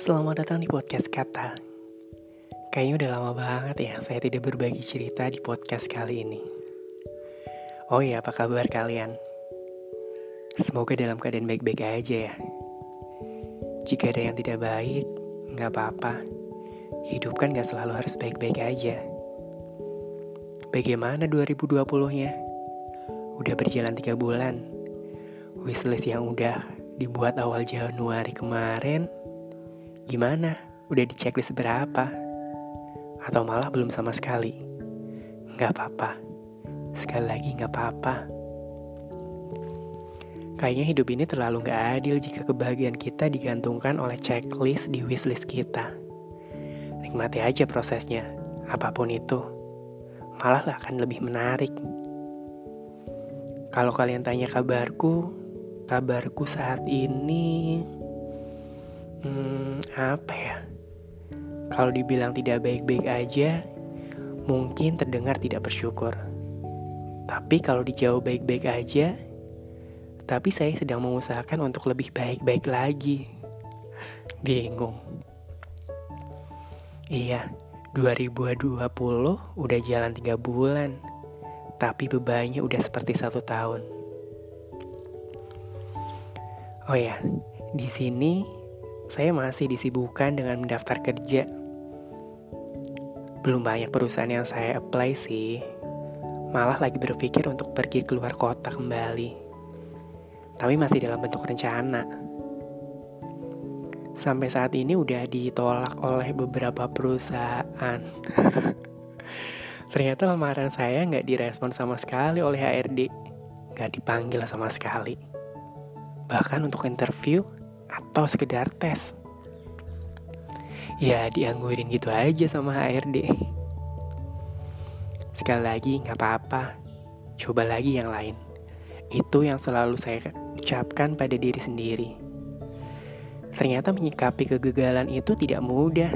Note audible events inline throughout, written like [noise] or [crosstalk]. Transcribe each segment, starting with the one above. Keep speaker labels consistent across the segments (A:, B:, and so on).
A: Selamat datang di podcast Kata. Kayaknya udah lama banget ya saya tidak berbagi cerita di podcast kali ini. Oh ya, apa kabar kalian? Semoga dalam keadaan baik-baik aja ya. Jika ada yang tidak baik, nggak apa-apa. Hidup kan gak selalu harus baik-baik aja. Bagaimana 2020-nya? Udah berjalan tiga bulan. Wishlist yang udah dibuat awal Januari kemarin, gimana? Udah di checklist berapa? Atau malah belum sama sekali? Gak apa-apa. Sekali lagi gak apa-apa. Kayaknya hidup ini terlalu gak adil jika kebahagiaan kita digantungkan oleh checklist di wishlist kita. Nikmati aja prosesnya, apa pun itu. Malah akan lebih menarik. Kalau kalian tanya kabarku, kabarku saat ini hmm, apa ya? Kalau dibilang tidak baik-baik aja mungkin terdengar tidak bersyukur. Tapi kalau dijawab baik-baik aja tapi saya sedang mengusahakan untuk lebih baik-baik lagi. Bingung. Iya 2020 udah jalan tiga bulan tapi bebannya udah seperti satu tahun. Oh ya, di sini saya masih disibukkan dengan mendaftar kerja. Belum banyak perusahaan yang saya apply sih. Malah lagi berpikir untuk pergi keluar kota kembali. Tapi masih dalam bentuk rencana. Sampai saat ini udah ditolak oleh beberapa perusahaan. [laughs] Ternyata lamaran saya nggak direspon sama sekali oleh HRD. Nggak dipanggil sama sekali bahkan untuk interview atau sekedar tes. Ya dianggurin gitu aja sama HRD. Sekali lagi nggak apa-apa, coba lagi yang lain. Itu yang selalu saya ucapkan pada diri sendiri. Ternyata menyikapi kegagalan itu tidak mudah.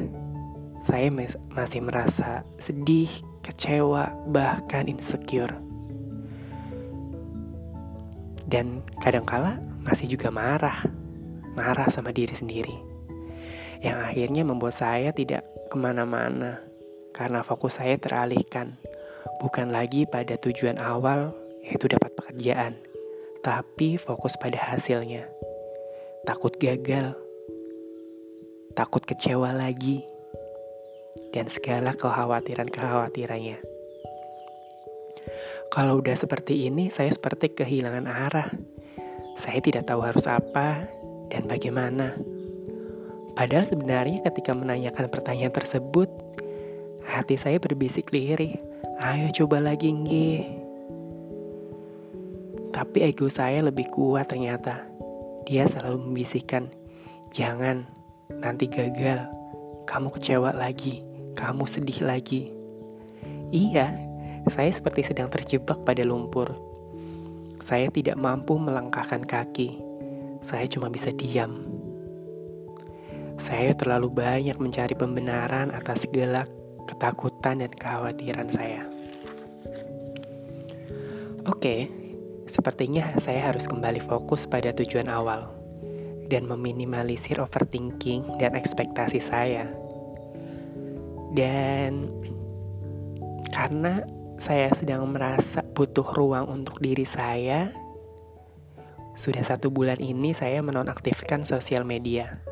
A: Saya masih merasa sedih, kecewa, bahkan insecure. Dan kadangkala masih juga marah, marah sama diri sendiri. Yang akhirnya membuat saya tidak ke mana-mana karena fokus saya teralihkan, bukan lagi pada tujuan awal yaitu dapat pekerjaan, tapi fokus pada hasilnya. Takut gagal, takut kecewa lagi, dan segala kekhawatiran-kekhawatirannya. Kalau udah seperti ini, saya seperti kehilangan arah saya tidak tahu harus apa dan bagaimana. Padahal sebenarnya ketika menanyakan pertanyaan tersebut, hati saya berbisik lirih, ayo coba lagi nge. Tapi ego saya lebih kuat ternyata. Dia selalu membisikkan, jangan, nanti gagal, kamu kecewa lagi, kamu sedih lagi. Iya, saya seperti sedang terjebak pada lumpur saya tidak mampu melangkahkan kaki. Saya cuma bisa diam. Saya terlalu banyak mencari pembenaran atas segala ketakutan dan kekhawatiran saya. Oke, sepertinya saya harus kembali fokus pada tujuan awal dan meminimalisir overthinking dan ekspektasi saya. Dan karena saya sedang merasa butuh ruang untuk diri saya. Sudah satu bulan ini saya menonaktifkan sosial media.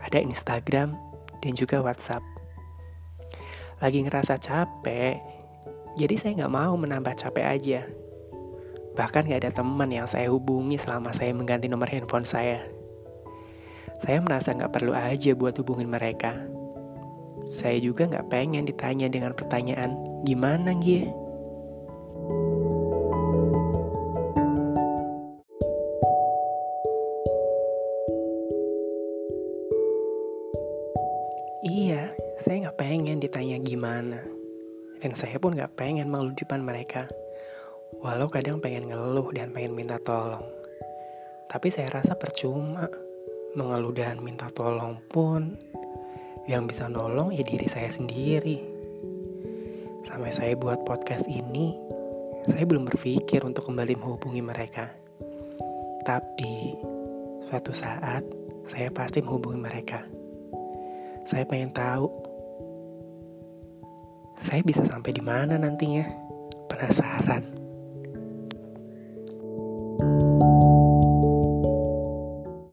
A: Ada Instagram dan juga WhatsApp. Lagi ngerasa capek, jadi saya nggak mau menambah capek aja. Bahkan nggak ada teman yang saya hubungi selama saya mengganti nomor handphone saya. Saya merasa nggak perlu aja buat hubungin mereka. Saya juga nggak pengen ditanya dengan pertanyaan, gimana Gie? Pengen ditanya gimana. Dan saya pun nggak pengen mengeluh di depan mereka. Walau kadang pengen ngeluh dan pengen minta tolong. Tapi saya rasa percuma. Mengeluh dan minta tolong pun yang bisa nolong ya diri saya sendiri. Sampai saya buat podcast ini, saya belum berpikir untuk kembali menghubungi mereka. Tapi, suatu saat saya pasti menghubungi mereka Saya pengen tahu. Saya bisa sampai di mana nantinya? Penasaran.